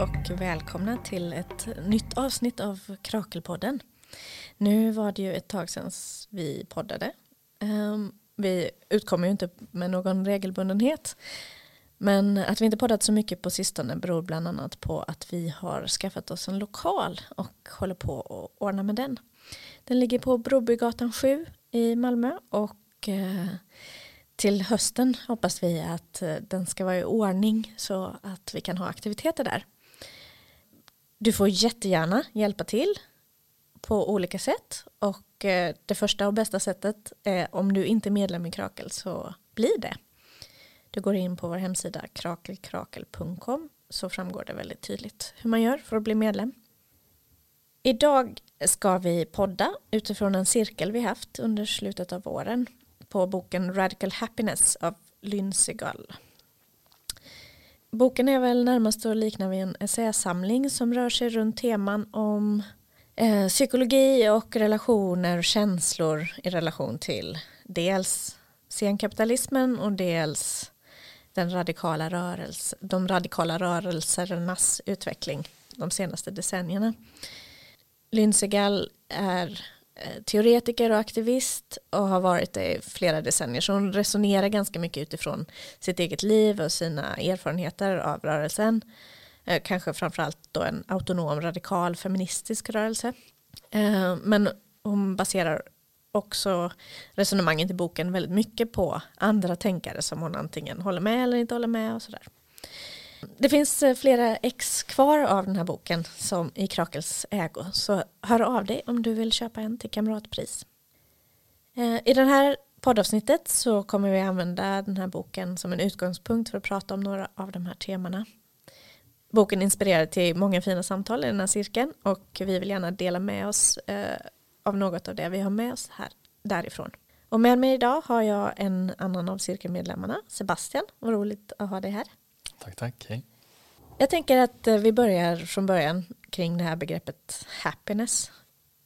och välkomna till ett nytt avsnitt av Krakelpodden. Nu var det ju ett tag sedan vi poddade. Ehm, vi utkommer ju inte med någon regelbundenhet. Men att vi inte poddat så mycket på sistone beror bland annat på att vi har skaffat oss en lokal och håller på att ordna med den. Den ligger på Brobygatan 7 i Malmö och eh, till hösten hoppas vi att eh, den ska vara i ordning så att vi kan ha aktiviteter där. Du får jättegärna hjälpa till på olika sätt och eh, det första och bästa sättet är om du inte är medlem i Krakel så bli det. Du går in på vår hemsida krakelkrakel.com så framgår det väldigt tydligt hur man gör för att bli medlem. Idag ska vi podda utifrån en cirkel vi haft under slutet av våren på boken Radical Happiness av Lynn Segal. Boken är väl närmast att likna vid en essäsamling som rör sig runt teman om eh, psykologi och relationer och känslor i relation till dels senkapitalismen och dels den radikala rörelse, de radikala rörelsernas utveckling de senaste decennierna. Lynn är Eh, teoretiker och aktivist och har varit det i flera decennier. Så hon resonerar ganska mycket utifrån sitt eget liv och sina erfarenheter av rörelsen. Eh, kanske framförallt då en autonom radikal feministisk rörelse. Eh, men hon baserar också resonemanget i boken väldigt mycket på andra tänkare som hon antingen håller med eller inte håller med och sådär. Det finns eh, flera ex kvar av den här boken som i Krakels ägo så hör av dig om du vill köpa en till kamratpris. Eh, I det här poddavsnittet så kommer vi använda den här boken som en utgångspunkt för att prata om några av de här temana. Boken inspirerar till många fina samtal i den här cirkeln och vi vill gärna dela med oss eh, av något av det vi har med oss här därifrån. Och med mig idag har jag en annan av cirkelmedlemmarna, Sebastian. Vad roligt att ha dig här. Tack, tack. Hej. Jag tänker att eh, vi börjar från början kring det här begreppet happiness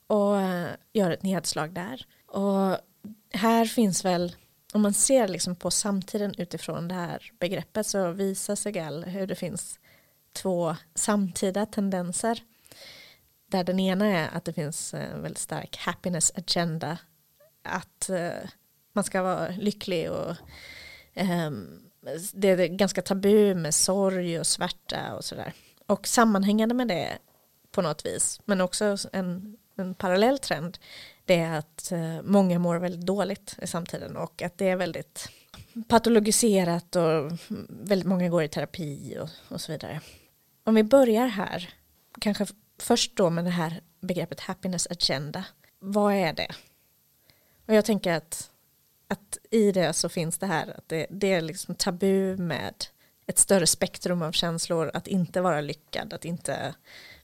och eh, gör ett nedslag där. Och här finns väl, om man ser liksom på samtiden utifrån det här begreppet så visar Segal hur det finns två samtida tendenser. Där den ena är att det finns en väldigt stark happiness agenda. Att man ska vara lycklig och um, det är ganska tabu med sorg och svärta och sådär. Och sammanhängande med det på något vis, men också en, en parallell trend, det är att eh, många mår väldigt dåligt i samtiden och att det är väldigt patologiserat och väldigt många går i terapi och, och så vidare. Om vi börjar här, kanske först då med det här begreppet happiness agenda. Vad är det? Och jag tänker att att i det så finns det här att det, det är liksom tabu med ett större spektrum av känslor, att inte vara lyckad, att inte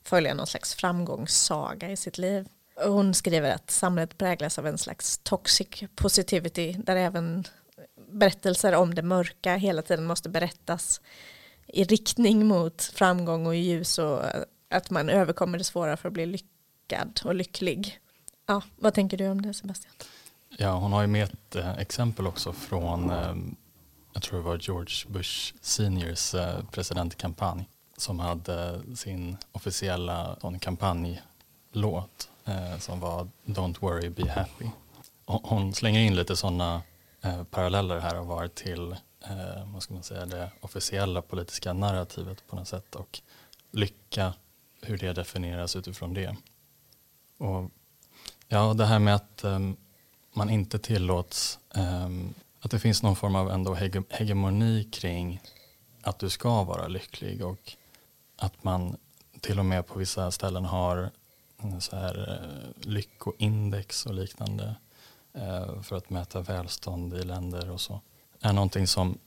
följa någon slags framgångssaga i sitt liv. Hon skriver att samhället präglas av en slags toxic positivity där även berättelser om det mörka hela tiden måste berättas i riktning mot framgång och ljus och att man överkommer det svåra för att bli lyckad och lycklig. Ja, vad tänker du om det Sebastian? Ja, hon har ju med ett eh, exempel också från, eh, jag tror det var George Bush seniors eh, presidentkampanj som hade sin officiella kampanjlåt som var Don't worry, be happy. Hon slänger in lite sådana paralleller här och var till vad ska man säga, det officiella politiska narrativet på något sätt och lycka, hur det definieras utifrån det. Och ja, det här med att ehm, man inte tillåts, um, att det finns någon form av ändå hege hegemoni kring att du ska vara lycklig och att man till och med på vissa ställen har eh, så här, uh, lyckoindex och liknande uh, för att mäta välstånd i länder och så är någonting som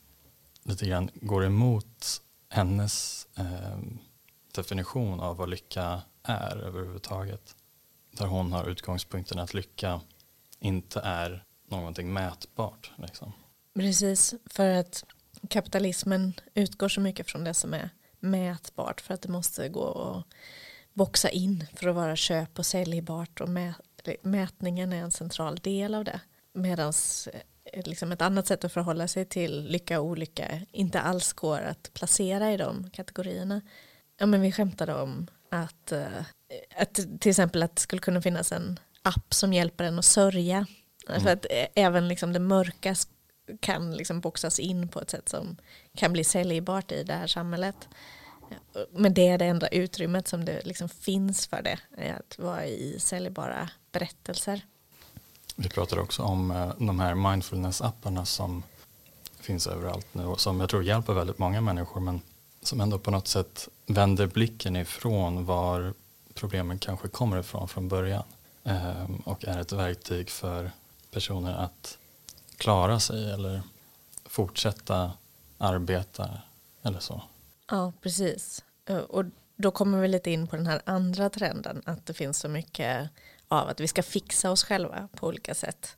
lite grann går emot hennes uh, definition av vad lycka är överhuvudtaget. Där hon har utgångspunkten att lycka inte är någonting mätbart. Liksom. Precis, för att kapitalismen utgår så mycket från det som är mätbart för att det måste gå att boxa in för att vara köp och säljbart och mätningen är en central del av det. Medan eh, liksom ett annat sätt att förhålla sig till lycka och olycka inte alls går att placera i de kategorierna. Ja men vi skämtade om att, eh, att till exempel att det skulle kunna finnas en app som hjälper en att sörja. Mm. För att eh, även liksom det mörka kan liksom boxas in på ett sätt som kan bli säljbart i det här samhället. Men det är det enda utrymmet som det liksom finns för det, att vara i säljbara berättelser. Vi pratade också om eh, de här mindfulness-apparna som finns överallt nu och som jag tror hjälper väldigt många människor men som ändå på något sätt vänder blicken ifrån var problemen kanske kommer ifrån från början Ehm, och är ett verktyg för personer att klara sig eller fortsätta arbeta eller så. Ja, precis. Eh, och då kommer vi lite in på den här andra trenden att det finns så mycket av att vi ska fixa oss själva på olika sätt.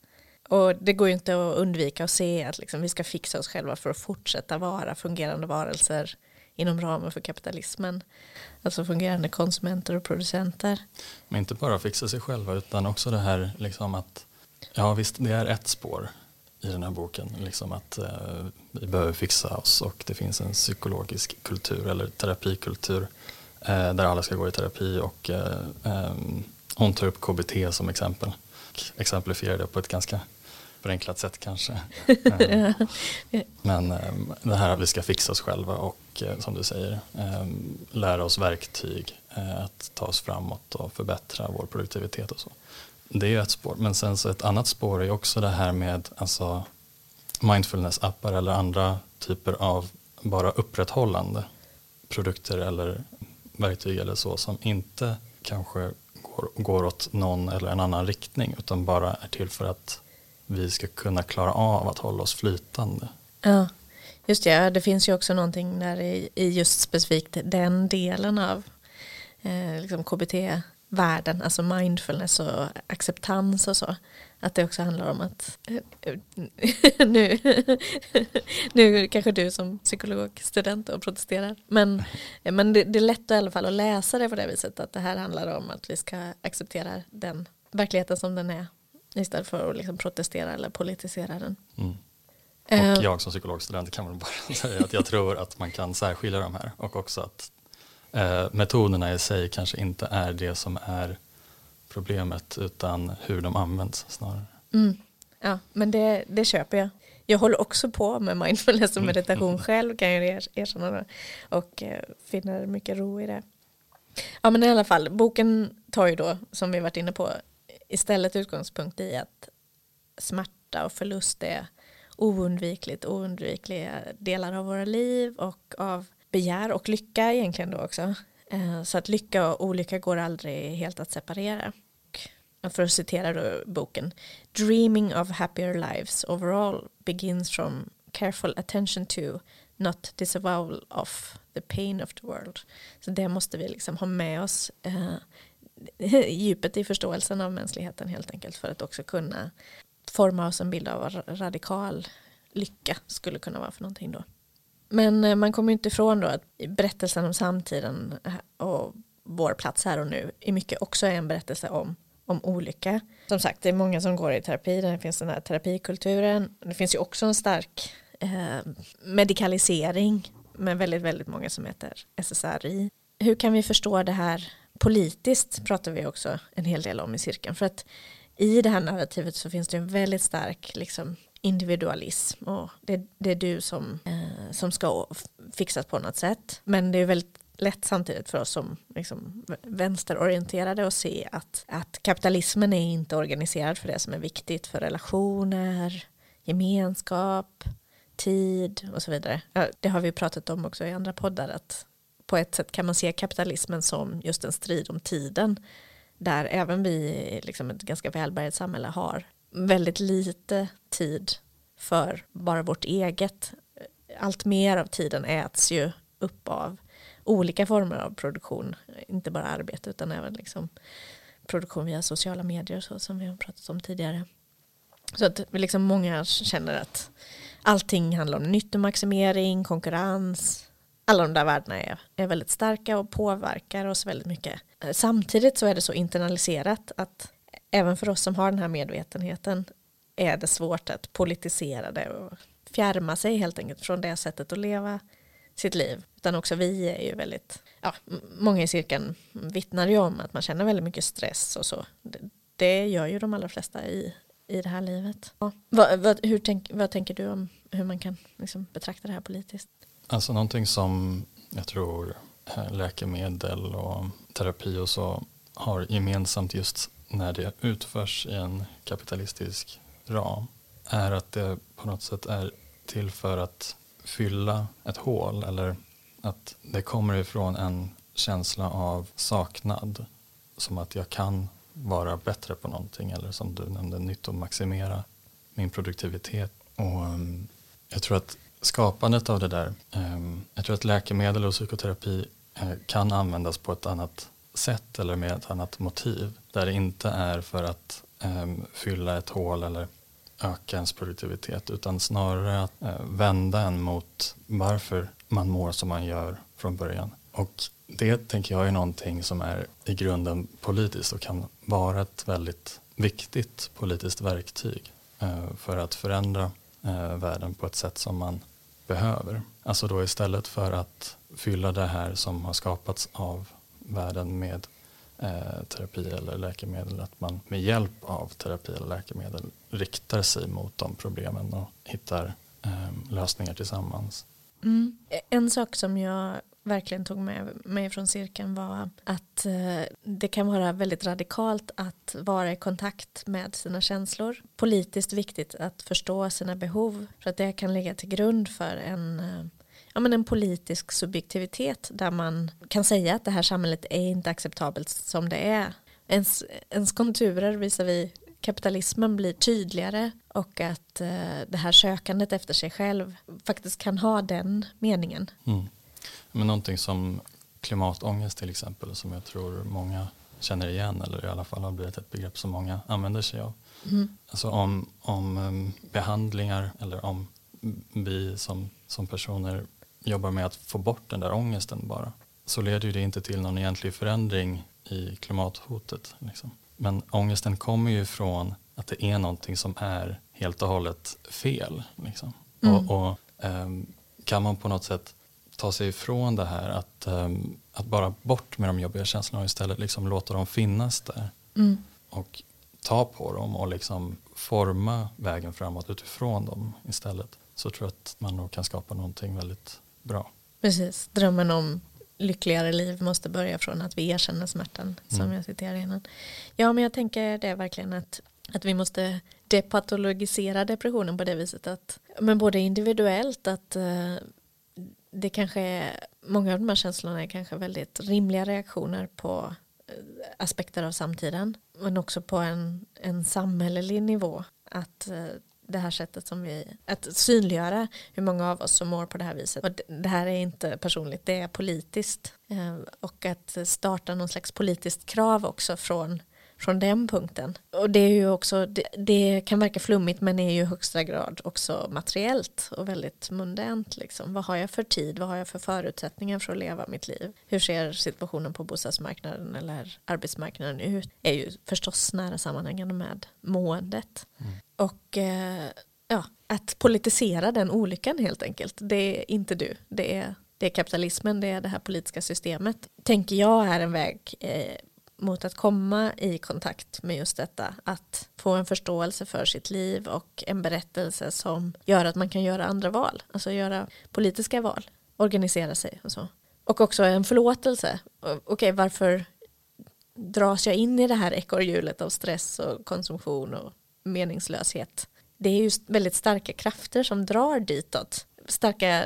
Och det går ju inte att undvika att se att liksom vi ska fixa oss själva för att fortsätta vara fungerande varelser inom ramen för kapitalismen. Alltså fungerande konsumenter och producenter. Men inte bara fixa sig själva utan också det här liksom att ja visst det är ett spår i den här boken. Liksom att eh, vi behöver fixa oss och det finns en psykologisk kultur eller terapikultur eh, där alla ska gå i terapi och eh, ehm, hon tar upp KBT som exempel. Exemplifierar det på ett ganska förenklat sätt kanske. Ehm, men ehm, det här att vi ska fixa oss själva och eh, som du säger ehm, lära oss verktyg eh, att ta oss framåt och förbättra vår produktivitet och så. Det är ju ett spår. Men sen så ett annat spår är också det här med alltså mindfulness-appar eller andra typer av bara upprätthållande produkter eller verktyg eller så som inte kanske går, går åt någon eller en annan riktning utan bara är till för att vi ska kunna klara av att hålla oss flytande. Ja, just det. Det finns ju också någonting där i, i just specifikt den delen av eh, liksom KBT-världen, alltså mindfulness och acceptans och så. Att det också handlar om att eh, nu, nu kanske du som psykologstudent och protesterar. Men, eh, men det, det, är lätt i alla fall att läsa det på det viset att det här handlar om att vi ska acceptera den verkligheten som den är istället för att liksom protestera eller politisera den. Mm. Och uh, jag som psykologstudent kan väl bara säga att jag tror att man kan särskilja de här och också att uh, metoderna i sig kanske inte är det som är problemet utan hur de används snarare. Mm. Ja, men det, det köper jag. Jag håller också på med mindfulness och mm. meditation själv kan jag erkänna det. Och uh, finner mycket ro i det. Ja men i alla fall, boken tar ju då, som vi varit inne på, istället utgångspunkt i att smärta och förlust är oundvikligt oundvikliga delar av våra liv och av begär och lycka egentligen då också. Eh, så att lycka och olycka går aldrig helt att separera. Eh, för att citera då boken, Dreaming of happier lives overall begins from careful attention to, not disavowal of the pain of the world. Så det måste vi liksom ha med oss eh, djupet i förståelsen av mänskligheten helt enkelt för att också kunna forma oss en bild av vad radikal lycka skulle kunna vara för någonting då. Men eh, man kommer inte ifrån då att berättelsen om samtiden eh, och vår plats här och nu är mycket också en berättelse om, om olycka. Som sagt, det är många som går i terapi, det finns den här terapikulturen. Det finns ju också en stark eh, medikalisering med väldigt, väldigt många som heter SSRI. Hur kan vi förstå det här politiskt pratar vi också en hel del om i cirkeln. För att i det här narrativet så finns det en väldigt stark liksom, individualism och det, det är du som, eh, som ska fixas på något sätt. Men det är väldigt lätt samtidigt för oss som liksom, vänsterorienterade att se att, att kapitalismen är inte organiserad för det som är viktigt för relationer, gemenskap, tid och så vidare. Det har vi pratat om också i andra poddar att på ett sätt kan man se kapitalismen som just en strid om tiden där även vi, liksom ett ganska välbärgat samhälle, har väldigt lite tid för bara vårt eget. Allt mer av tiden äts ju upp av olika former av produktion, inte bara arbete utan även liksom produktion via sociala medier så som vi har pratat om tidigare. Så att liksom många känner att allting handlar om nyttomaximering, konkurrens, alla de där värdena är, är väldigt starka och påverkar oss väldigt mycket. Eh, samtidigt så är det så internaliserat att även för oss som har den här medvetenheten är det svårt att politisera det och fjärma sig helt enkelt från det sättet att leva sitt liv. utan också vi är ju väldigt, ja, många i cirkeln vittnar ju om att man känner väldigt mycket stress och så. Det, det gör ju de allra flesta i, i det här livet. Ja. Vad, vad, hur tänk, vad tänker du om hur man kan liksom betrakta det här politiskt? Alltså någonting som jag tror eh, läkemedel och terapi och så har gemensamt just när det utförs i en kapitalistisk ram är att det på något sätt är till för att fylla ett hål eller att det kommer ifrån en känsla av saknad som att jag kan vara bättre på någonting eller som du nämnde nyttomaximera min produktivitet. Och mm, jag tror att skapandet av det där, ehm, jag tror att läkemedel och psykoterapi eh, kan användas på ett annat sätt eller med ett annat motiv där det inte är för att ehm, fylla ett hål eller öka ens produktivitet utan snarare att eh, vända en mot varför man mår som man gör från början. Och det tänker jag är någonting som är i grunden politiskt och kan vara ett väldigt viktigt politiskt verktyg eh, för att förändra världen på ett sätt som man behöver. Alltså då istället för att fylla det här som har skapats av världen med eh, terapi eller läkemedel, att man med hjälp av terapi eller läkemedel riktar sig mot de problemen och hittar eh, lösningar tillsammans. Mm. En sak som jag verkligen tog med mig från cirkeln var att eh, det kan vara väldigt radikalt att vara i kontakt med sina känslor. Politiskt viktigt att förstå sina behov för att det kan ligga till grund för en eh, ja, men en politisk subjektivitet där man kan säga att det här samhället är inte acceptabelt som det är. Ens, ens konturer visar vi kapitalismen blir tydligare och att eh, det här sökandet efter sig själv faktiskt kan ha den meningen. Mm. Men någonting som klimatångest till exempel som jag tror många känner igen eller i alla fall har blivit ett begrepp som många använder sig av. Mm. Alltså om, om um, behandlingar eller om vi som, som personer jobbar med att få bort den där ångesten bara så leder ju det inte till någon egentlig förändring i klimathotet. Liksom. Men ångesten kommer ju från att det är någonting som är helt och hållet fel. Liksom. Mm. Och, och um, kan man på något sätt ta sig ifrån det här att, um, att bara bort med de jobbiga känslorna och istället liksom låta dem finnas där. Mm. Och ta på dem och liksom forma vägen framåt utifrån dem istället. Så tror jag att man nog kan skapa någonting väldigt bra. Precis, drömmen om lyckligare liv måste börja från att vi erkänner smärtan som mm. jag citerade innan. Ja men jag tänker det verkligen att, att vi måste depatologisera depressionen på det viset att men både individuellt att uh, det kanske är, många av de här känslorna är kanske väldigt rimliga reaktioner på eh, aspekter av samtiden men också på en, en samhällelig nivå att eh, det här sättet som vi, att synliggöra hur många av oss som mår på det här viset. Och det här är inte personligt, det är politiskt. Eh, och att starta någon slags politiskt krav också från från den punkten. Och det är ju också, det, det, kan verka flummigt men är ju i högsta grad också materiellt och väldigt mundänt. Liksom. Vad har jag för tid, vad har jag för förutsättningar för att leva mitt liv? Hur ser situationen på bostadsmarknaden eller arbetsmarknaden ut? är ju förstås nära sammanhängande med måendet. Mm. Och eh, ja, att politisera den olyckan helt enkelt, det är inte du, det är det är kapitalismen, det är det här politiska systemet, tänker jag är en väg eh, mot att komma i kontakt med just detta. Att få en förståelse för sitt liv och en berättelse som gör att man kan göra andra val. Alltså göra politiska val, organisera sig och så. Och också en förlåtelse. Okej, okay, varför dras jag in i det här ekorrhjulet av stress och konsumtion och meningslöshet? Det är ju väldigt starka krafter som drar ditåt. Starka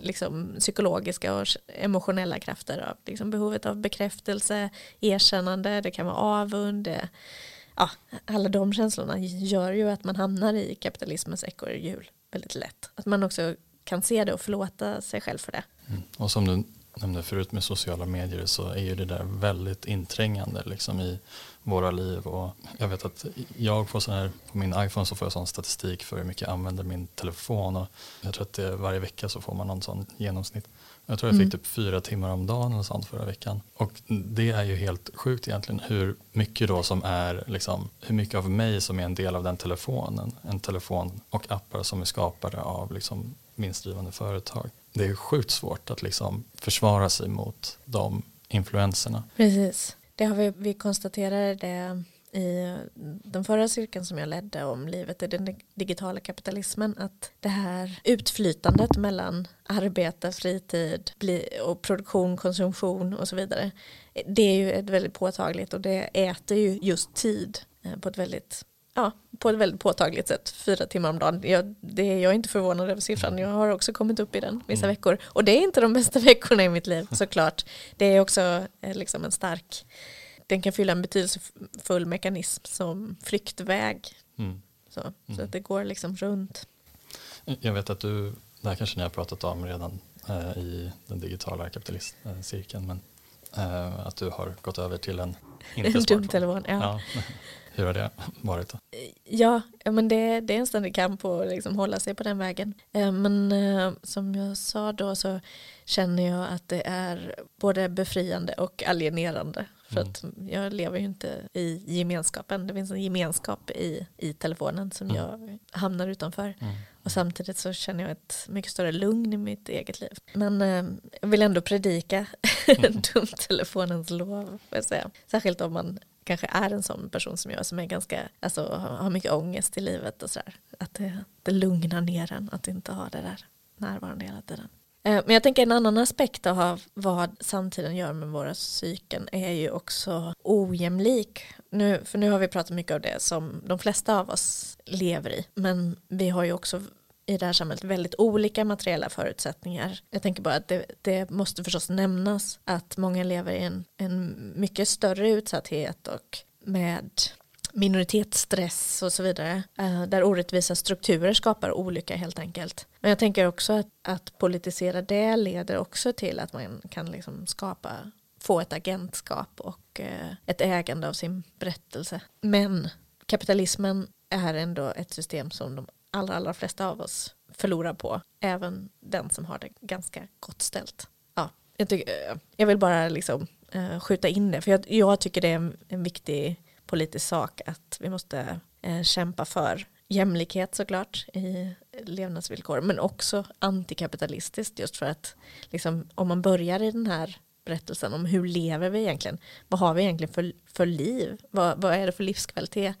liksom, psykologiska och emotionella krafter av liksom, behovet av bekräftelse, erkännande, det kan vara avund, ja, alla de känslorna gör ju att man hamnar i kapitalismens ekorrhjul väldigt lätt. Att man också kan se det och förlåta sig själv för det. Mm. Och som du nämnde förut med sociala medier så är ju det där väldigt inträngande liksom i våra liv. Och jag vet att jag får sån här, på min iPhone så får jag sån statistik för hur mycket jag använder min telefon. Och jag tror att det, varje vecka så får man någon sån genomsnitt. Jag tror jag fick mm. typ fyra timmar om dagen eller sånt förra veckan. Och det är ju helt sjukt egentligen hur mycket då som är, liksom, hur mycket av mig som är en del av den telefonen. En telefon och appar som är skapade av liksom vinstdrivande företag det är sjukt svårt att liksom försvara sig mot de influenserna. Precis, det har vi, vi konstaterade det i den förra cirkeln som jag ledde om livet i den digitala kapitalismen att det här utflytandet mellan arbete, fritid och produktion, konsumtion och så vidare det är ju ett väldigt påtagligt och det äter ju just tid eh, på ett väldigt ja, på ett väldigt påtagligt sätt, fyra timmar om dagen. Jag, det, jag är inte förvånad över siffran, jag har också kommit upp i den vissa mm. veckor. Och det är inte de bästa veckorna i mitt liv såklart. Det är också eh, liksom en stark den kan fylla en betydelsefull mekanism som flyktväg. Mm. Så, mm. så att det går liksom runt. Jag vet att du, det här kanske ni har pratat om redan eh, i den digitala kapitalistcirkeln, men eh, att du har gått över till en inte en dum telefon. Ja. ja. Hur har det varit då? Ja, men det, det är en ständig kamp att liksom hålla sig på den vägen. Eh, men eh, som jag sa då så känner jag att det är både befriande och alienerande för mm. att jag lever ju inte i gemenskapen. Det finns en gemenskap i, i telefonen som mm. jag hamnar utanför. Mm. Och samtidigt så känner jag ett mycket större lugn i mitt eget liv. Men eh, jag vill ändå predika mm. dumtelefonens lov. Jag säga. Särskilt om man kanske är en sån person som jag som är ganska, alltså har mycket ångest i livet och sådär. Att det, det lugnar ner en att inte ha det där närvarande hela tiden. Eh, men jag tänker en annan aspekt av vad samtiden gör med våra psyken är ju också ojämlik. Nu, för nu har vi pratat mycket om det som de flesta av oss lever i. Men vi har ju också i det här samhället väldigt olika materiella förutsättningar. Jag tänker bara att det, det måste förstås nämnas att många lever i en, en mycket större utsatthet och med minoritetsstress och så vidare. Eh, där orättvisa strukturer skapar olycka helt enkelt. Men jag tänker också att, att politisera det leder också till att man kan liksom skapa få ett agentskap och eh, ett ägande av sin berättelse. Men kapitalismen är ändå ett system som de allra, allra flesta av oss förlorar på. Även den som har det ganska gott ställt. Ja, jag, tycker, eh, jag vill bara liksom skjuta in det, för jag, jag tycker det är en, en viktig politisk sak att vi måste eh, kämpa för jämlikhet såklart i levnadsvillkor men också antikapitalistiskt just för att liksom, om man börjar i den här berättelsen om hur lever vi egentligen? Vad har vi egentligen för, för liv? Vad, vad är det för livskvalitet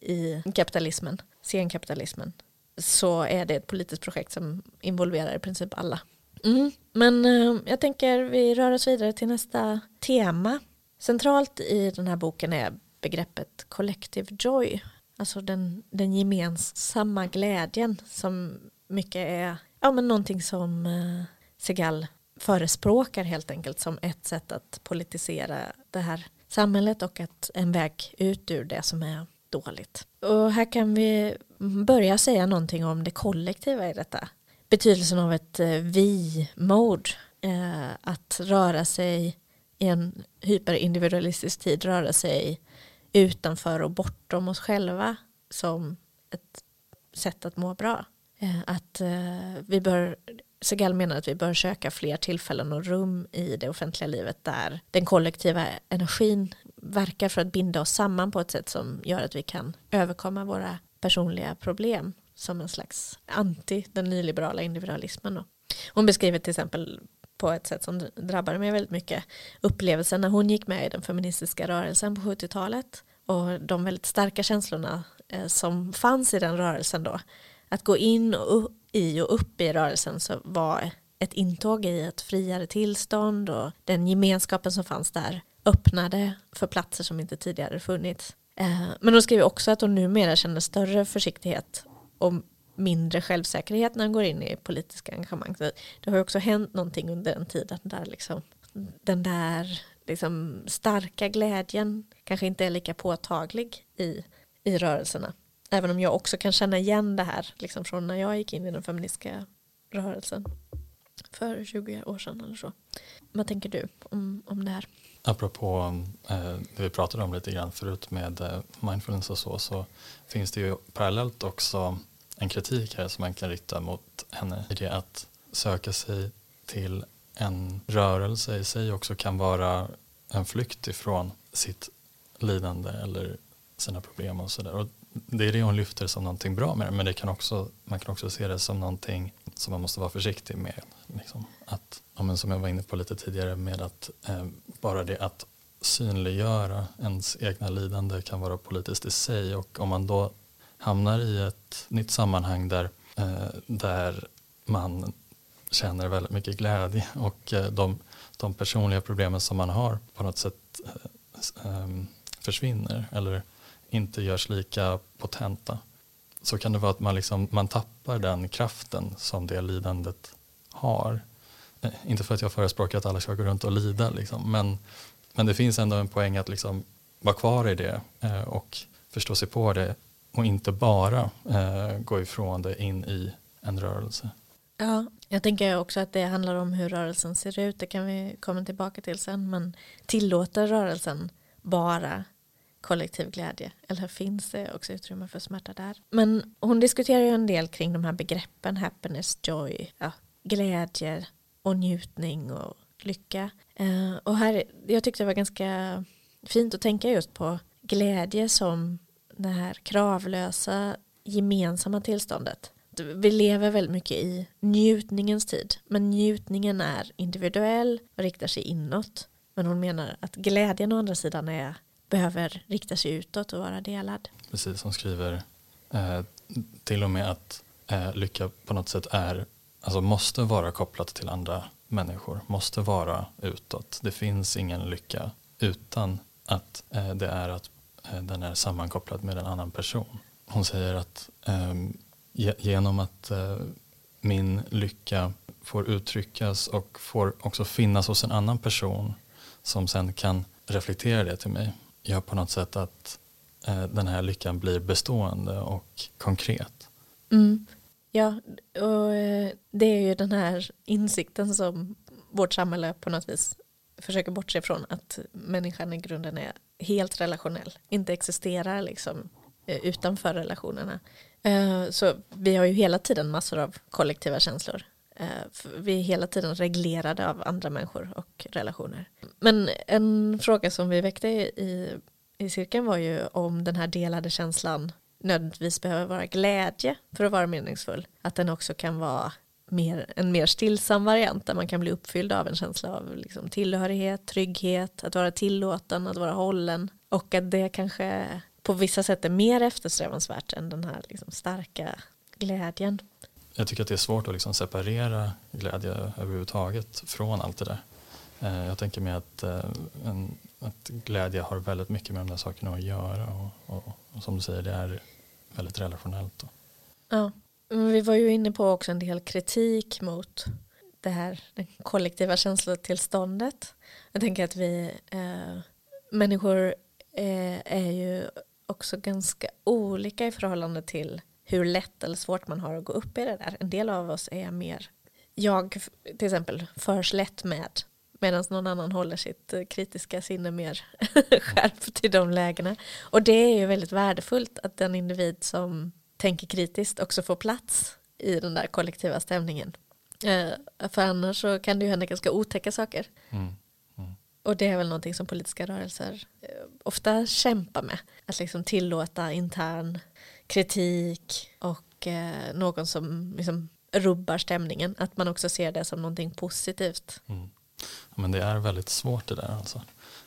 i kapitalismen senkapitalismen? Så är det ett politiskt projekt som involverar i princip alla. Mm. men eh, jag tänker vi rör oss vidare till nästa tema. Centralt i den här boken är begreppet collective joy. Alltså den, den gemensamma glädjen som mycket är ja, men någonting som eh, Segal förespråkar helt enkelt som ett sätt att politisera det här samhället och att en väg ut ur det som är dåligt. Och här kan vi börja säga någonting om det kollektiva i detta. Betydelsen av ett eh, vi-mode. Eh, att röra sig i en hyperindividualistisk tid, röra sig utanför och bortom oss själva som ett sätt att må bra. Eh, att eh, vi bör, Segal menar att vi bör söka fler tillfällen och rum i det offentliga livet där den kollektiva energin verkar för att binda oss samman på ett sätt som gör att vi kan överkomma våra personliga problem som en slags anti den nyliberala individualismen. Hon beskriver till exempel på ett sätt som drabbade mig väldigt mycket upplevelsen när hon gick med i den feministiska rörelsen på 70-talet och de väldigt starka känslorna eh, som fanns i den rörelsen då. Att gå in och i och upp i rörelsen så var ett intåg i ett friare tillstånd och den gemenskapen som fanns där öppnade för platser som inte tidigare funnits. Eh, men hon skriver också att hon numera känner större försiktighet och mindre självsäkerhet när han går in i politiska engagemang. Så det har ju också hänt någonting under den tiden där liksom den där liksom starka glädjen kanske inte är lika påtaglig i, i rörelserna. Även om jag också kan känna igen det här liksom från när jag gick in i den feministiska rörelsen för 20 år sedan eller så. Vad tänker du om, om det här? Apropå eh, det vi pratade om lite grann förut med eh, mindfulness och så, så finns det ju parallellt också en kritik här som man kan rikta mot henne i det att söka sig till en rörelse i sig också kan vara en flykt ifrån sitt lidande eller sina problem och sådär. Det är det hon lyfter som någonting bra med det, men det kan också, man kan också se det som någonting som man måste vara försiktig med. Liksom. Att, ja, som jag var inne på lite tidigare med att eh, bara det att synliggöra ens egna lidande kan vara politiskt i sig och om man då hamnar i ett nytt sammanhang där, eh, där man känner väldigt mycket glädje och eh, de, de personliga problemen som man har på något sätt eh, eh, försvinner eller inte görs lika potenta så kan det vara att man, liksom, man tappar den kraften som det lidandet har. Eh, inte för att jag förespråkar att alla ska gå runt och lida liksom, men, men det finns ändå en poäng att liksom vara kvar i det eh, och förstå sig på det och inte bara eh, gå ifrån det in i en rörelse. Ja, jag tänker också att det handlar om hur rörelsen ser ut. Det kan vi komma tillbaka till sen. Men tillåter rörelsen bara kollektiv glädje? Eller finns det också utrymme för smärta där? Men hon diskuterar ju en del kring de här begreppen happiness, joy, ja, glädje och njutning och lycka. Eh, och här, jag tyckte det var ganska fint att tänka just på glädje som det här kravlösa gemensamma tillståndet. Vi lever väldigt mycket i njutningens tid, men njutningen är individuell och riktar sig inåt. Men hon menar att glädjen å andra sidan är, behöver rikta sig utåt och vara delad. Precis, hon skriver eh, till och med att eh, lycka på något sätt är, alltså måste vara kopplat till andra människor, måste vara utåt. Det finns ingen lycka utan att eh, det är att Eh, den är sammankopplad med en annan person. Hon säger att eh, genom att eh, min lycka får uttryckas och får också finnas hos en annan person som sen kan reflektera det till mig gör på något sätt att eh, den här lyckan blir bestående och konkret. Mm. Ja, och eh, det är ju den här insikten som vårt samhälle på något vis försöker bortse från att människan i grunden är helt relationell, inte existerar liksom eh, utanför relationerna. Eh, så vi har ju hela tiden massor av kollektiva känslor. Eh, vi är hela tiden reglerade av andra människor och relationer. Men en fråga som vi väckte i, i cirkeln var ju om den här delade känslan nödvändigtvis behöver vara glädje för att vara meningsfull. Att den också kan vara mer, en mer stillsam variant där man kan bli uppfylld av en känsla av liksom tillhörighet, trygghet, att vara tillåten, att vara hållen och att det kanske på vissa sätt är mer eftersträvansvärt än den här liksom starka glädjen. Jag tycker att det är svårt att liksom separera glädje överhuvudtaget från allt det där. Eh, jag tänker mig att, eh, en, att glädje har väldigt mycket med de där sakerna att göra och, och, och som du säger det är väldigt relationellt. Då. Ja, Mm, vi var ju inne på också en del kritik mot det här det kollektiva känslotillståndet. Jag tänker att vi eh, människor eh, är ju också ganska olika i förhållande till hur lätt eller svårt man har att gå upp i det där. En del av oss är mer, jag till exempel förs lätt med medan någon annan håller sitt eh, kritiska sinne mer skärpt i de lägena. Och det är ju väldigt värdefullt att den individ som tänker kritiskt också får plats i den där kollektiva stämningen. Eh, för annars så kan det ju hända ganska otäcka saker. Mm. Och det är väl någonting som politiska rörelser eh, ofta kämpar med. Att liksom tillåta intern kritik och eh, någon som liksom rubbar stämningen. Att man också ser det som någonting positivt. Mm. men det är väldigt svårt det där alltså.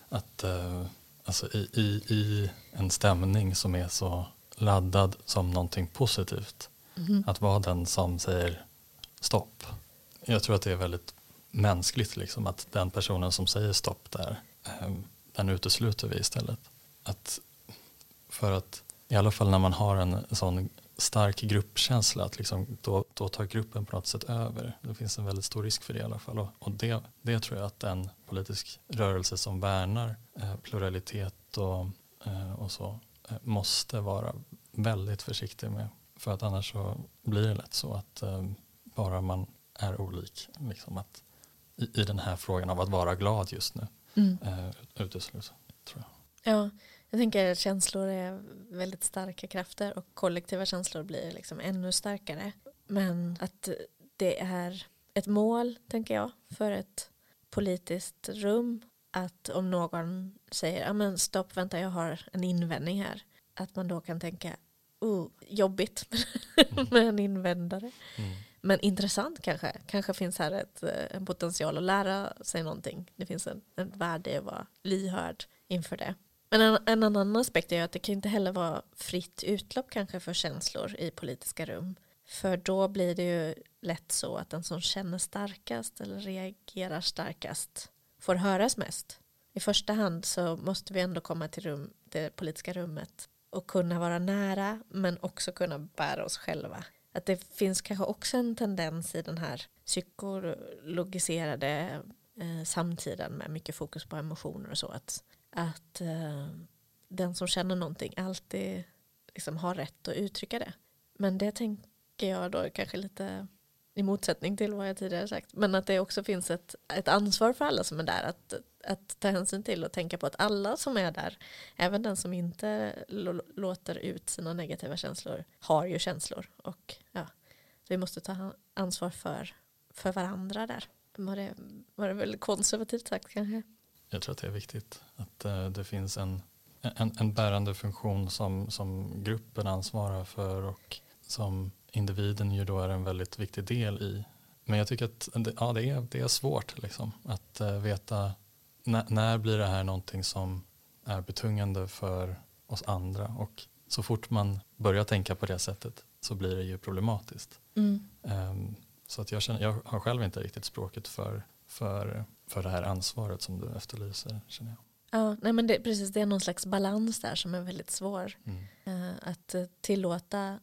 Att eh, alltså i, i, i en stämning som är så laddad som någonting positivt. Mm. Att vara den som säger stopp. Jag tror att det är väldigt mänskligt liksom, att den personen som säger stopp där, ehm, den utesluter vi istället. Att för att i alla fall när man har en sån stark gruppkänsla att liksom, då, då tar gruppen på något sätt över. Det finns en väldigt stor risk för det i alla fall. Och, och det, det tror jag att en politisk rörelse som värnar eh, pluralitet och, eh, och så måste vara väldigt försiktig med. För att annars så blir det lätt så att eh, bara man är olik, liksom att i, i den här frågan av att vara glad just nu mm. eh, utesluts. Tror jag. Ja, jag tänker att känslor är väldigt starka krafter och kollektiva känslor blir liksom ännu starkare. Men att det är ett mål, tänker jag, för ett politiskt rum att om någon säger, ja men stopp, vänta, jag har en invändning här, att man då kan tänka, oh, jobbigt med en invändare. Mm. men intressant kanske. Kanske finns här ett, eh, en potential att lära sig någonting. Det finns en, ett värde i att vara lyhörd inför det. Men en, en annan aspekt är att det kan inte heller vara fritt utlopp kanske för känslor i politiska rum. För då blir det ju lätt så att den som känner starkast eller reagerar starkast får höras mest. I första hand så måste vi ändå komma till rum, det politiska rummet och kunna vara nära men också kunna bära oss själva. Att det finns kanske också en tendens i den här psykologiserade eh, samtiden med mycket fokus på emotioner och så att, att eh, den som känner någonting alltid liksom har rätt att uttrycka det. Men det tänker jag då kanske lite i motsättning till vad jag tidigare sagt. Men att det också finns ett, ett ansvar för alla som är där att, att ta hänsyn till och tänka på att alla som är där, även den som inte låter ut sina negativa känslor, har ju känslor. Och ja, vi måste ta ansvar för, för varandra där. Var det, var det väl konservativt sagt kanske? Jag tror att det är viktigt att eh, det finns en, en, en bärande funktion som, som gruppen ansvarar för och som individen ju då är en väldigt viktig del i. Men jag tycker att ja, det, är, det är svårt liksom, att uh, veta när, när blir det här någonting som är betungande för oss andra och så fort man börjar tänka på det sättet så blir det ju problematiskt. Mm. Um, så att jag, känner, jag har själv inte riktigt språket för, för, för det här ansvaret som du efterlyser. Känner jag. Ja, nej men det, precis, det är någon slags balans där som är väldigt svår. Mm. Uh, att tillåta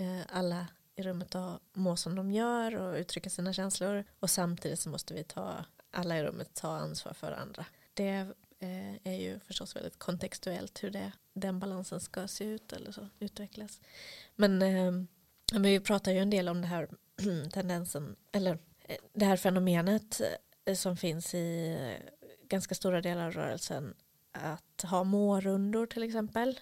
uh, alla i rummet och må som de gör och uttrycka sina känslor och samtidigt så måste vi ta alla i rummet ta ansvar för andra. Det eh, är ju förstås väldigt kontextuellt hur det, den balansen ska se ut eller så utvecklas. Men, men vi pratar ju en del om det här tendensen eller eh, det här fenomenet som finns i ganska stora delar av rörelsen att ha mårundor till exempel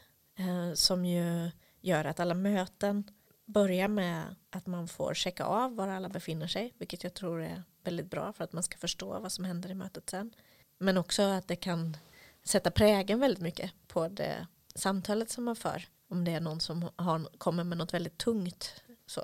som ju gör att alla möten börjar med att man får checka av var alla befinner sig vilket jag tror är väldigt bra för att man ska förstå vad som händer i mötet sen men också att det kan sätta prägen väldigt mycket på det samtalet som man för om det är någon som har, kommer med något väldigt tungt så.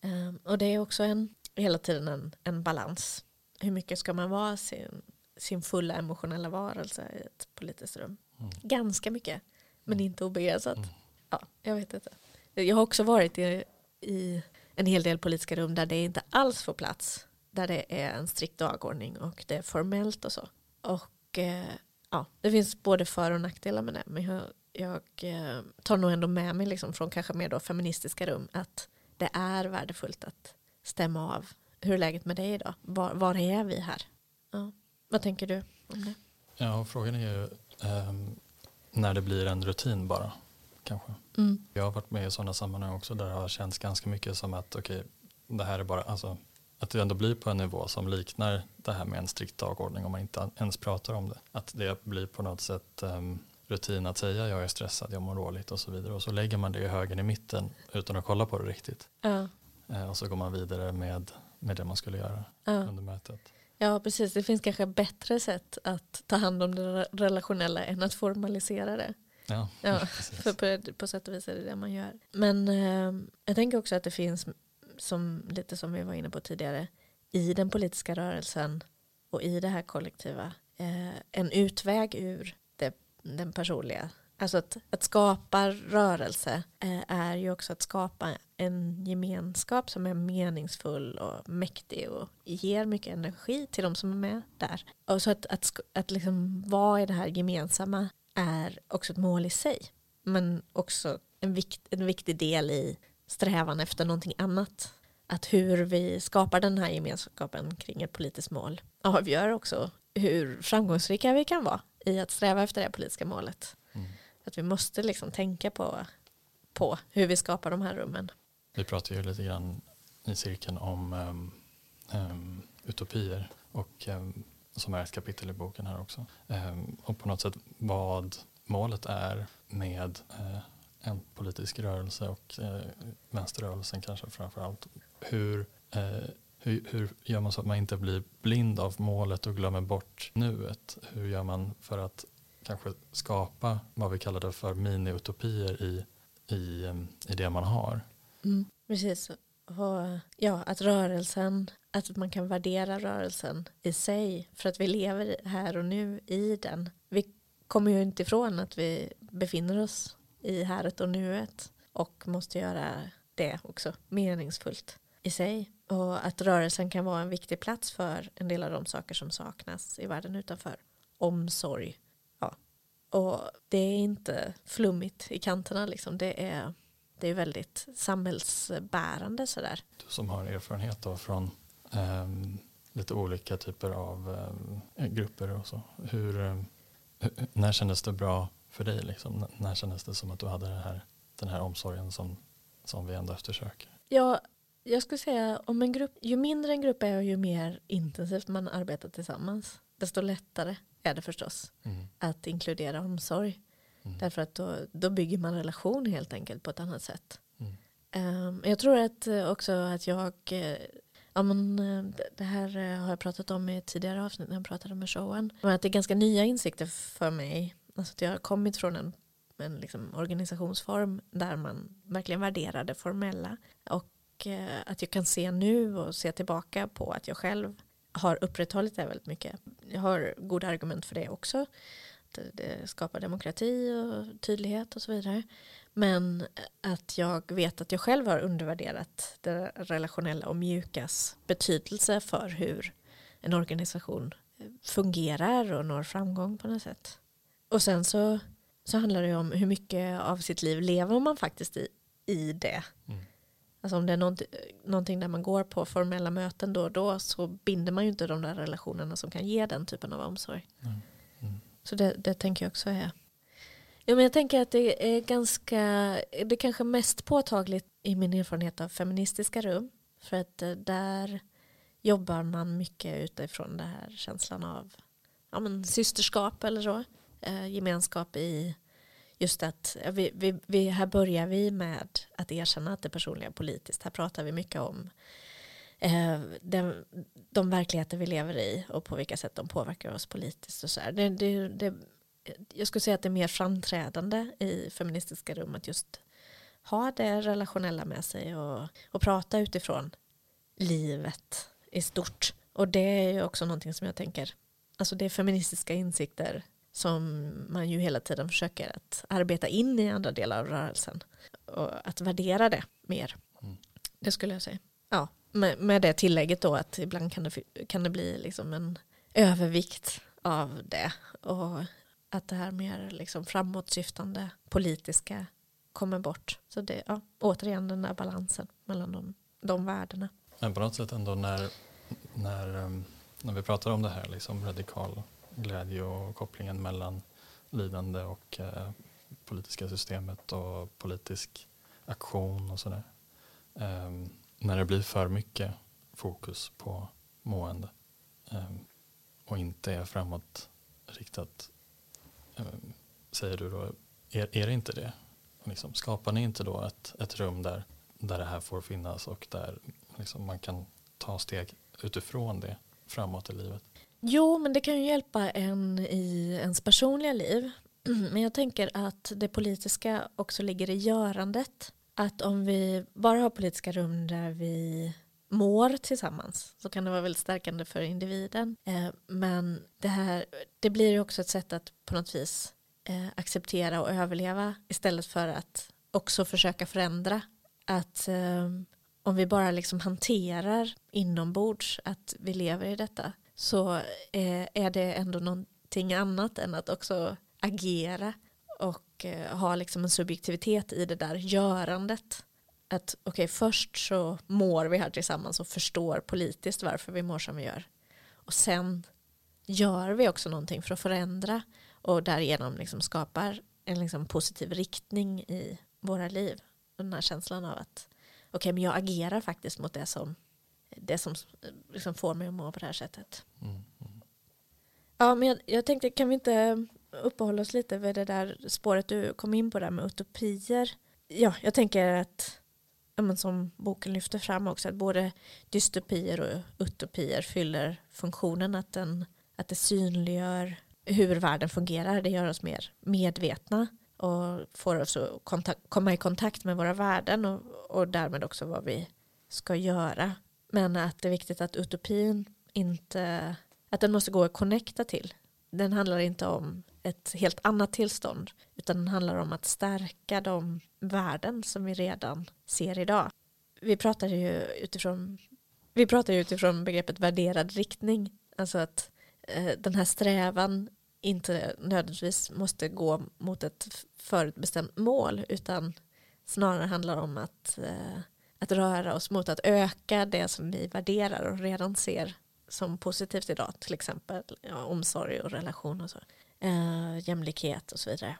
Eh, och det är också en, hela tiden en, en balans hur mycket ska man vara sin, sin fulla emotionella varelse i ett politiskt rum? Mm. Ganska mycket, men mm. inte obegränsat. Mm. Ja, jag vet inte. Jag har också varit i, i en hel del politiska rum där det inte alls får plats. Där det är en strikt dagordning och det är formellt och så. Och eh, ja, det finns både för och nackdelar med det. Men jag, jag eh, tar nog ändå med mig liksom från kanske mer då feministiska rum att det är värdefullt att stämma av hur är läget med dig idag? Var, var är vi här? Ja. Vad tänker du om det? Ja, frågan är ju um, när det blir en rutin bara. Kanske. Mm. Jag har varit med i sådana sammanhang också där det har känts ganska mycket som att okej, okay, det här är bara, alltså, att det ändå blir på en nivå som liknar det här med en strikt dagordning om man inte ens pratar om det. Att det blir på något sätt um, rutin att säga jag är stressad, jag mår dåligt och så vidare och så lägger man det i högen i mitten utan att kolla på det riktigt. Ja. Uh, och så går man vidare med med det man skulle göra ja. under mötet. Ja, precis. Det finns kanske bättre sätt att ta hand om det relationella än att formalisera det. Ja, ja för på, på sätt och vis är det det man gör. Men eh, jag tänker också att det finns, som, lite som vi var inne på tidigare, i den politiska rörelsen och i det här kollektiva, eh, en utväg ur det, den personliga Alltså att, att skapa rörelse eh, är ju också att skapa en gemenskap som är meningsfull och mäktig och ger mycket energi till de som är med där. Och så att, att, att liksom vara i det här gemensamma är också ett mål i sig. Men också en, vikt, en viktig del i strävan efter någonting annat. Att hur vi skapar den här gemenskapen kring ett politiskt mål avgör också hur framgångsrika vi kan vara i att sträva efter det politiska målet. Mm. Att vi måste liksom tänka på, på hur vi skapar de här rummen. Vi pratar ju lite grann i cirkeln om um, um, utopier och um, som är ett kapitel i boken här också. Ehm, och på något sätt vad målet är med eh, en politisk rörelse och eh, vänsterrörelsen kanske framför allt. Hur, eh, hur, hur gör man så att man inte blir blind av målet och glömmer bort nuet? Hur gör man för att kanske skapa vad vi kallar det för mini-utopier i, i, i det man har. Mm, precis, och ja, att rörelsen, att man kan värdera rörelsen i sig för att vi lever här och nu i den. Vi kommer ju inte ifrån att vi befinner oss i häret och nuet och måste göra det också meningsfullt i sig. Och att rörelsen kan vara en viktig plats för en del av de saker som saknas i världen utanför. Omsorg. Ja. Och det är inte flummigt i kanterna liksom. Det är, det är väldigt samhällsbärande sådär. Du som har erfarenhet då från eh, lite olika typer av eh, grupper och så. Hur, eh, när kändes det bra för dig? Liksom? När kändes det som att du hade det här, den här omsorgen som, som vi ändå eftersöker? Ja, jag skulle säga om en grupp, ju mindre en grupp är och ju mer intensivt man arbetar tillsammans, desto lättare är det förstås mm. att inkludera omsorg. Mm. Därför att då, då bygger man relation helt enkelt på ett annat sätt. Um, jag tror att eh, också att jag, eh, ja men eh, det här har jag pratat om i tidigare avsnitt när jag pratade med showen, men att det är ganska nya insikter för mig. Alltså att jag har kommit från en, en liksom organisationsform där man verkligen värderar det formella och Eh, att jag kan se nu och se tillbaka på att jag själv har upprätthållit det väldigt mycket. Jag har goda argument för det också. Det skapar demokrati och tydlighet och så vidare. Men att jag vet att jag själv har undervärderat det relationella och mjukas betydelse för hur en organisation fungerar och når framgång på något sätt. Och sen så, så handlar det om hur mycket av sitt liv lever man faktiskt i, i det. Mm. Alltså om det är någonting, någonting där man går på formella möten då och då så binder man ju inte de där relationerna som kan ge den typen av omsorg. Mm. Så det, det tänker jag också är. Ja, men jag tänker att det är ganska, det är kanske mest påtagligt i min erfarenhet av feministiska rum. För att eh, där jobbar man mycket utifrån den här känslan av ja, men systerskap eller så. Eh, gemenskap i just att vi, vi, vi, här börjar vi med att erkänna att det personliga är politiskt. Här pratar vi mycket om eh, den, de verkligheter vi lever i och på vilka sätt de påverkar oss politiskt. Och så det, det, det, jag skulle säga att det är mer framträdande i feministiska rum att just ha det relationella med sig och, och prata utifrån livet i stort. Och det är ju också någonting som jag tänker, alltså det är feministiska insikter som man ju hela tiden försöker att arbeta in i andra delar av rörelsen och att värdera det mer. Mm. Det skulle jag säga. Ja, med, med det tillägget då att ibland kan det, kan det bli liksom en övervikt av det och att det här mer liksom framåtsyftande politiska kommer bort. Så det ja, återigen den där balansen mellan de, de värdena. Men på något sätt ändå när, när, ehm, när vi pratar om det här liksom radikal glädje och kopplingen mellan lidande och eh, politiska systemet och politisk aktion och sådär. Eh, när det blir för mycket fokus på mående eh, och inte är framåtriktat, ehm, säger du då, är, är det inte det? Liksom, skapar ni inte då ett, ett rum där, där det här får finnas och där liksom, man kan ta steg utifrån det framåt i livet? Jo, men det kan ju hjälpa en i ens personliga liv. Men jag tänker att det politiska också ligger i görandet. Att om vi bara har politiska rum där vi mår tillsammans så kan det vara väldigt stärkande för individen. Eh, men det, här, det blir ju också ett sätt att på något vis eh, acceptera och överleva istället för att också försöka förändra. Att eh, om vi bara liksom hanterar inombords att vi lever i detta så eh, är det ändå någonting annat än att också agera och eh, ha liksom en subjektivitet i det där görandet. Att okej, okay, först så mår vi här tillsammans och förstår politiskt varför vi mår som vi gör. Och sen gör vi också någonting för att förändra och därigenom liksom skapar en liksom positiv riktning i våra liv. Den här känslan av att okej, okay, men jag agerar faktiskt mot det som det som liksom får mig att må på det här sättet. Mm, mm. Ja, men jag, jag, tänkte, kan vi inte uppehålla oss lite vid det där spåret du kom in på där med utopier? Ja, jag tänker att som boken lyfter fram också, att både dystopier och utopier fyller funktionen att, den, att det synliggör hur världen fungerar. Det gör oss mer medvetna och får oss att komma i kontakt med våra värden och, och därmed också vad vi ska göra. Men att det är viktigt att utopin inte, att den måste gå att connecta till. Den handlar inte om ett helt annat tillstånd utan den handlar om att stärka de värden som vi redan ser idag. Vi pratar ju utifrån, vi pratar ju utifrån begreppet värderad riktning, alltså att eh, den här strävan inte nödvändigtvis måste gå mot ett förutbestämt mål utan snarare handlar om att, eh, att röra oss mot att öka det som vi värderar och redan ser som positivt idag, till exempel ja, omsorg och relation och så, eh, jämlikhet och så vidare.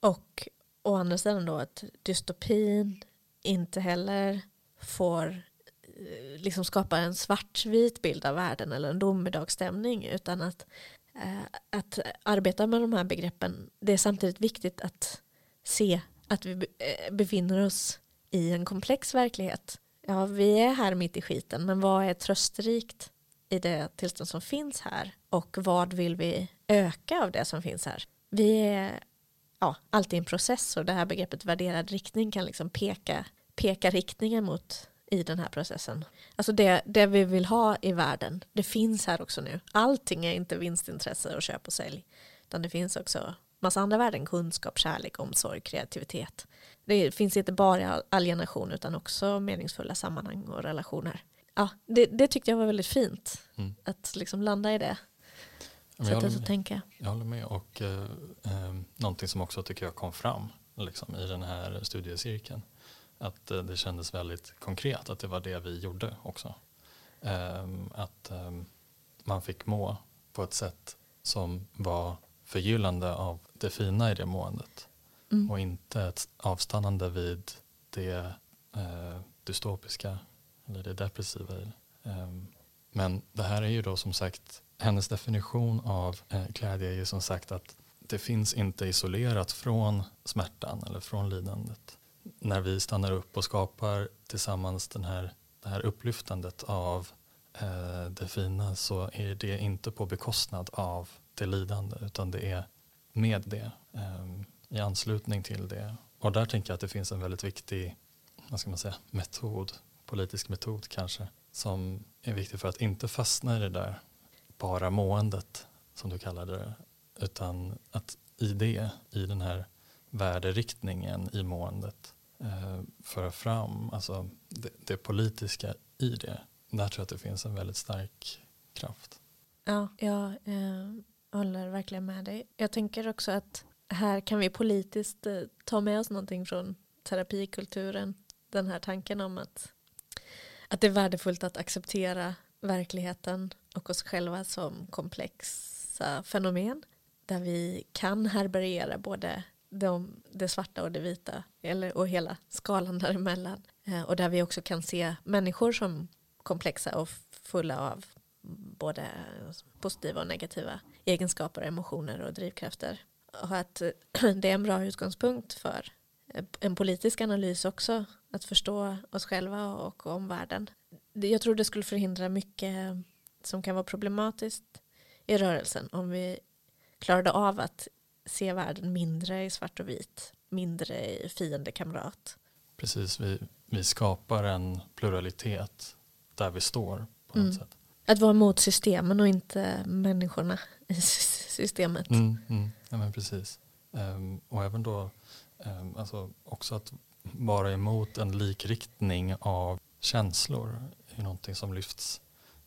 Och å andra sidan då att dystopin inte heller får eh, liksom skapa en svartvit bild av världen eller en domedagsstämning utan att, eh, att arbeta med de här begreppen det är samtidigt viktigt att se att vi eh, befinner oss i en komplex verklighet. Ja, vi är här mitt i skiten, men vad är trösterikt i det tillstånd som finns här och vad vill vi öka av det som finns här? Vi är ja, alltid en process och det här begreppet värderad riktning kan liksom peka, peka riktningen mot i den här processen. Alltså det, det vi vill ha i världen, det finns här också nu. Allting är inte vinstintresse och köp och sälj, utan det finns också massa andra värden, kunskap, kärlek, omsorg, kreativitet. Det finns inte bara alienation utan också meningsfulla sammanhang och relationer. Ja, det, det tyckte jag var väldigt fint, mm. att liksom landa i det. Sättet att tänka. Jag håller med och eh, eh, någonting som också tycker jag kom fram liksom, i den här studiecirkeln. Att eh, det kändes väldigt konkret att det var det vi gjorde också. Eh, att ehm, man fick må på ett sätt som var förgyllande av det fina i det måendet. Mm. Och inte ett avstannande vid det eh, dystopiska eller det depressiva i det. Um, men det här är ju då som sagt, hennes definition av eh, glädje är ju som sagt att det finns inte isolerat från smärtan eller från lidandet. När vi stannar upp och skapar tillsammans den här, det här upplyftandet av eh, det fina så är det inte på bekostnad av det lidande utan det är med det, eh, i anslutning till det. Och där tänker jag att det finns en väldigt viktig vad ska man säga, metod, politisk metod kanske, som är viktig för att inte fastna i det där bara måendet, som du kallade det, utan att i det, i den här värderiktningen i måendet, eh, föra fram alltså det, det, politiska i det. Där tror jag att det finns en väldigt stark kraft. Ja, jag eh, håller verkligen med dig. Jag tänker också att här kan vi politiskt eh, ta med oss någonting från terapikulturen. Den här tanken om att, att det är värdefullt att acceptera verkligheten och oss själva som komplexa fenomen. Där vi kan härbärgera både de, det svarta och det vita eller, och hela skalan däremellan. Eh, och där vi också kan se människor som komplexa och fulla av både positiva och negativa egenskaper, emotioner och drivkrafter. Och att eh, det är en bra utgångspunkt för en politisk analys också, att förstå oss själva och omvärlden. Jag tror det skulle förhindra mycket som kan vara problematiskt i rörelsen om vi klarade av att se världen mindre i svart och vit, mindre i fiende kamrat. Precis, vi, vi skapar en pluralitet där vi står på något mm. sätt. Att vara mot systemen och inte människorna i systemet. Mm, mm. Ja, men precis. Um, och även då um, alltså också att vara emot en likriktning av känslor är någonting som lyfts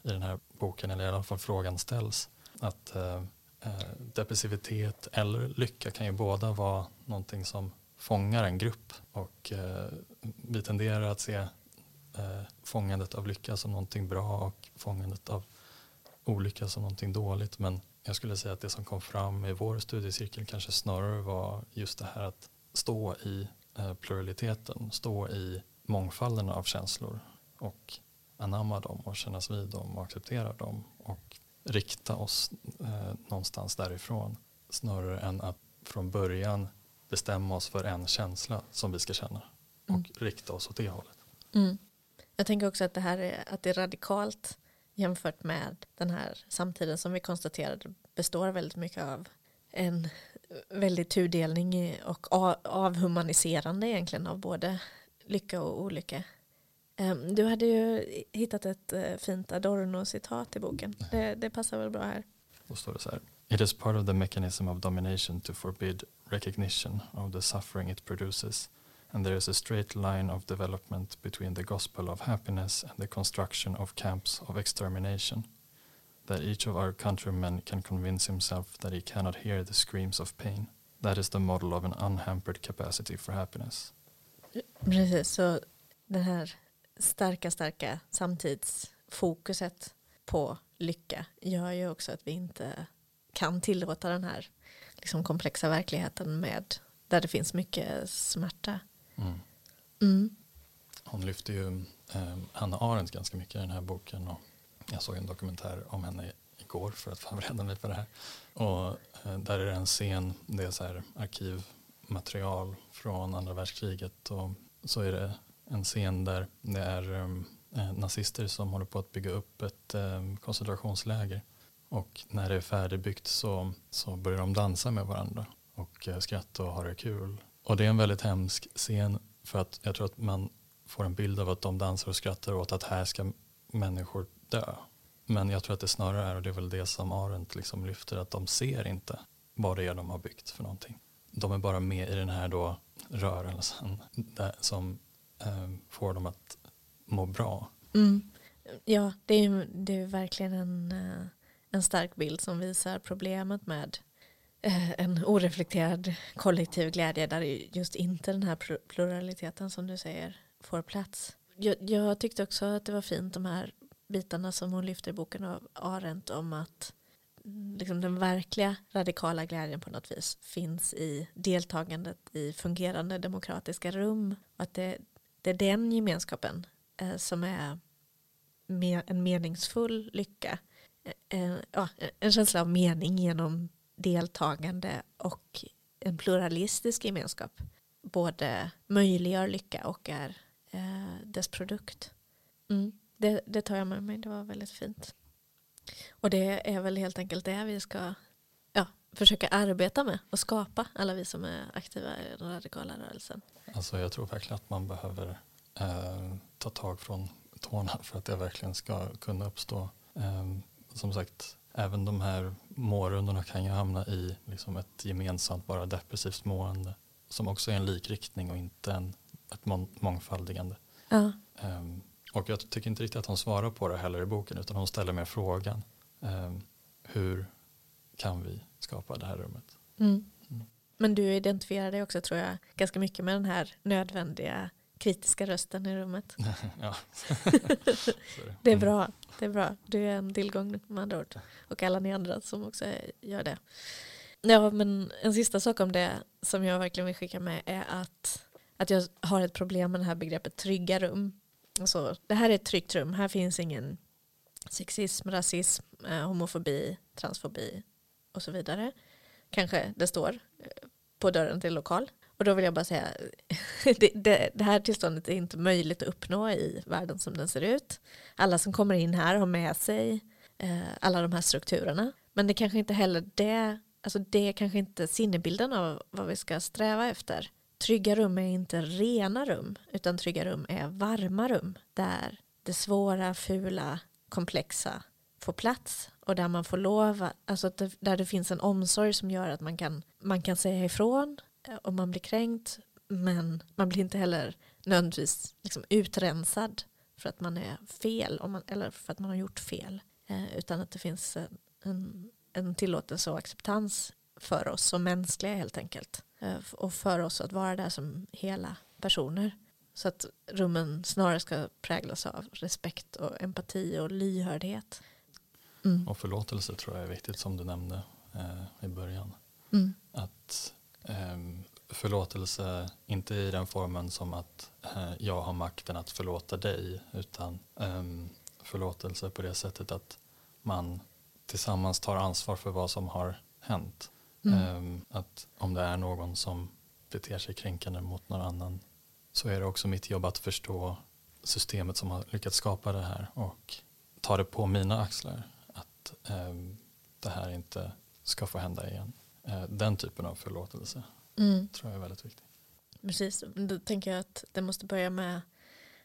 i den här boken, eller i alla fall frågan ställs. Att eh, eh, depressivitet eller lycka kan ju båda vara någonting som fångar en grupp och eh, vi tenderar att se eh, fångandet av lycka som någonting bra och fångandet av olycka som någonting dåligt. Men jag skulle säga att det som kom fram i vår studiecirkel kanske snarare var just det här att stå i eh, pluraliteten, stå i mångfalden av känslor och anamma dem och kännas vid dem och acceptera dem och rikta oss eh, någonstans därifrån snarare än att från början bestämma oss för en känsla som vi ska känna och mm. rikta oss åt det hållet. Mm. Jag tänker också att det här är, att det är radikalt jämfört med den här samtiden som vi konstaterade består väldigt mycket av en väldig tudelning och avhumaniserande egentligen av både lycka och olycka. Ehm, Du hade ju hittat ett eh, fint Adorno-citat i boken. Det, det passar väl bra här. Då står det så här. It is part of the mechanism of domination to forbid recognition of the suffering it produces. And there is a straight line of development between the gospel of happiness and the construction of camps of extermination. That each of our countrymen can convince himself that he cannot hear the screams of pain. That is the model of an unhampered capacity for happiness. Precis, så det här starka, starka samtidsfokuset på lycka gör ju också att vi inte kan tillåta den här liksom komplexa verkligheten med där det finns mycket smärta. Mm. Mm. Hon lyfter ju eh, Hanna Arendt ganska mycket i den här boken och jag såg en dokumentär om henne igår för att förbereda mig för det här. Och eh, där är det en scen, det är så här arkivmaterial från andra världskriget och så är det en scen där det är ehm, eh, nazister som håller på att bygga upp ett ehm, koncentrationsläger och när det är färdigbyggt så, så börjar de dansa med varandra och eh, skratta och ha det kul. Och det är en väldigt hemsk scen för att jag tror att man får en bild av att de dansar och skrattar åt att här ska människor dö. Men jag tror att det snarare är, och det är väl det som Arendt liksom lyfter, att de ser inte vad det är de har byggt för någonting. De är bara med i den här då rörelsen där, som Eh, får dem att må bra. Mm. Ja, det är ju det är verkligen en, eh, en stark bild som visar problemet med eh, en oreflekterad kollektiv glädje där just inte den här pluraliteten som du säger får plats. Jag, jag tyckte också att det var fint de här bitarna som hon lyfter i boken av Arendt om att mm, liksom den verkliga radikala glädjen på något vis finns i deltagandet i fungerande demokratiska rum. Att det, det är den gemenskapen eh, som är mer, en meningsfull lycka. Eh, eh, ja, en känsla av mening genom deltagande och en pluralistisk gemenskap både möjliggör lycka och är eh, dess produkt. Mm. Det, det tar jag med mig, det var väldigt fint. Och det är väl helt enkelt det vi ska försöka arbeta med och skapa, alla vi som är aktiva i den radikala rörelsen. Alltså jag tror verkligen att man behöver eh, ta tag från tårna för att det verkligen ska kunna uppstå. Eh, som sagt, även de här mårundorna kan ju hamna i liksom ett gemensamt bara depressivt mående som också är en likriktning och inte en, ett mång- mångfaldigande. Ja. Um, och jag tycker inte riktigt att hon svarar på det heller i boken utan hon ställer mer frågan um, hur kan vi skapa det här rummet? Mm. Mm. Men du identifierar dig också tror jag ganska mycket med den här nödvändiga kritiska rösten i rummet. ja. Det är Mm. bra. Det är bra. Du är en tillgång med andra ord. Och alla ni andra som också gör det. Ja, men en sista sak om det som jag verkligen vill skicka med är att, att jag har ett problem med det här begreppet trygga rum. Alltså, det här är ett tryggt rum. Här finns ingen sexism, rasism, eh, homofobi, transfobi och så vidare. Kanske det står eh, på dörren till lokal. Och då vill jag bara säga, det, det, det här tillståndet är inte möjligt att uppnå i världen som den ser ut. Alla som kommer in här har med sig eh, alla de här strukturerna. Men det kanske inte heller det, alltså det är kanske inte sinnebilden av vad vi ska sträva efter. Trygga rum är inte rena rum, utan trygga rum är varma rum där det svåra, fula, komplexa får plats och där man får lov, alltså att det, där det finns en omsorg som gör att man kan, man kan säga ifrån eh, om man blir kränkt men man blir inte heller nödvändigtvis liksom utrensad för att man är fel om man, eller för att man har gjort fel eh, utan att det finns en, en, en tillåtelse och acceptans för oss som mänskliga helt enkelt eh, och för oss att vara där som hela personer så att rummen snarare ska präglas av respekt och empati och lyhördhet. Mm. Och förlåtelse tror jag är viktigt som du nämnde eh, i början. Mm. Att ehm, förlåtelse, inte i den formen som att eh, jag har makten att förlåta dig, utan ehm, förlåtelse på det sättet att man tillsammans tar ansvar för vad som har hänt. Mm. Ehm, att om det är någon som beter sig kränkande mot någon annan så är det också mitt jobb att förstå systemet som har lyckats skapa det här och ta det på mina axlar att ehm, det här inte ska få hända igen. Eh, den typen av förlåtelse Mm. tror jag är väldigt viktig. Precis, då tänker jag att det måste börja med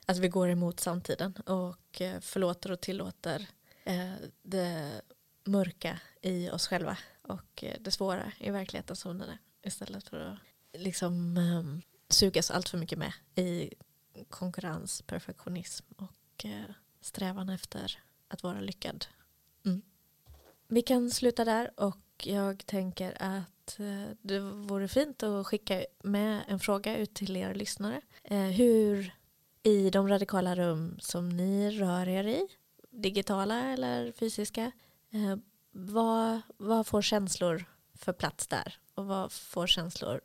att vi går emot samtiden och eh, förlåter och tillåter eh, det mörka i oss själva och eh, det svåra i verkligheten som den är istället för att liksom um, sugas allt för mycket med i konkurrens, perfektionism och uh, strävan efter att vara lyckad. Vi kan sluta där och jag tänker att eh, det vore fint att skicka med en fråga ut till er lyssnare. Eh, hur i de radikala rum som ni rör er i, digitala eller fysiska, eh, vad, vad får känslor för plats där? Och vad får känslor,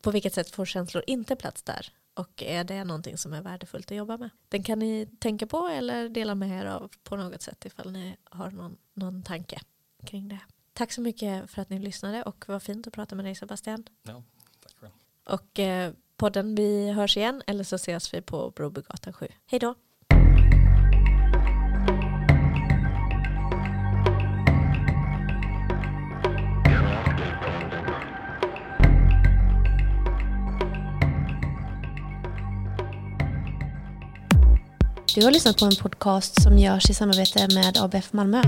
på vilket sätt får känslor inte plats där? Och är det någonting som är värdefullt att jobba med? Den kan ni tänka på eller dela med er av på något sätt ifall ni har någon, någon tanke kring det. Tack så mycket för att ni lyssnade och vad fint att prata med dig Sebastian. Ja, tack själv. Och eh, podden, vi hörs igen eller så ses vi på Brobygatan 7. Hej då! Du har lyssnat på en podcast som görs i samarbete med ABF Malmö.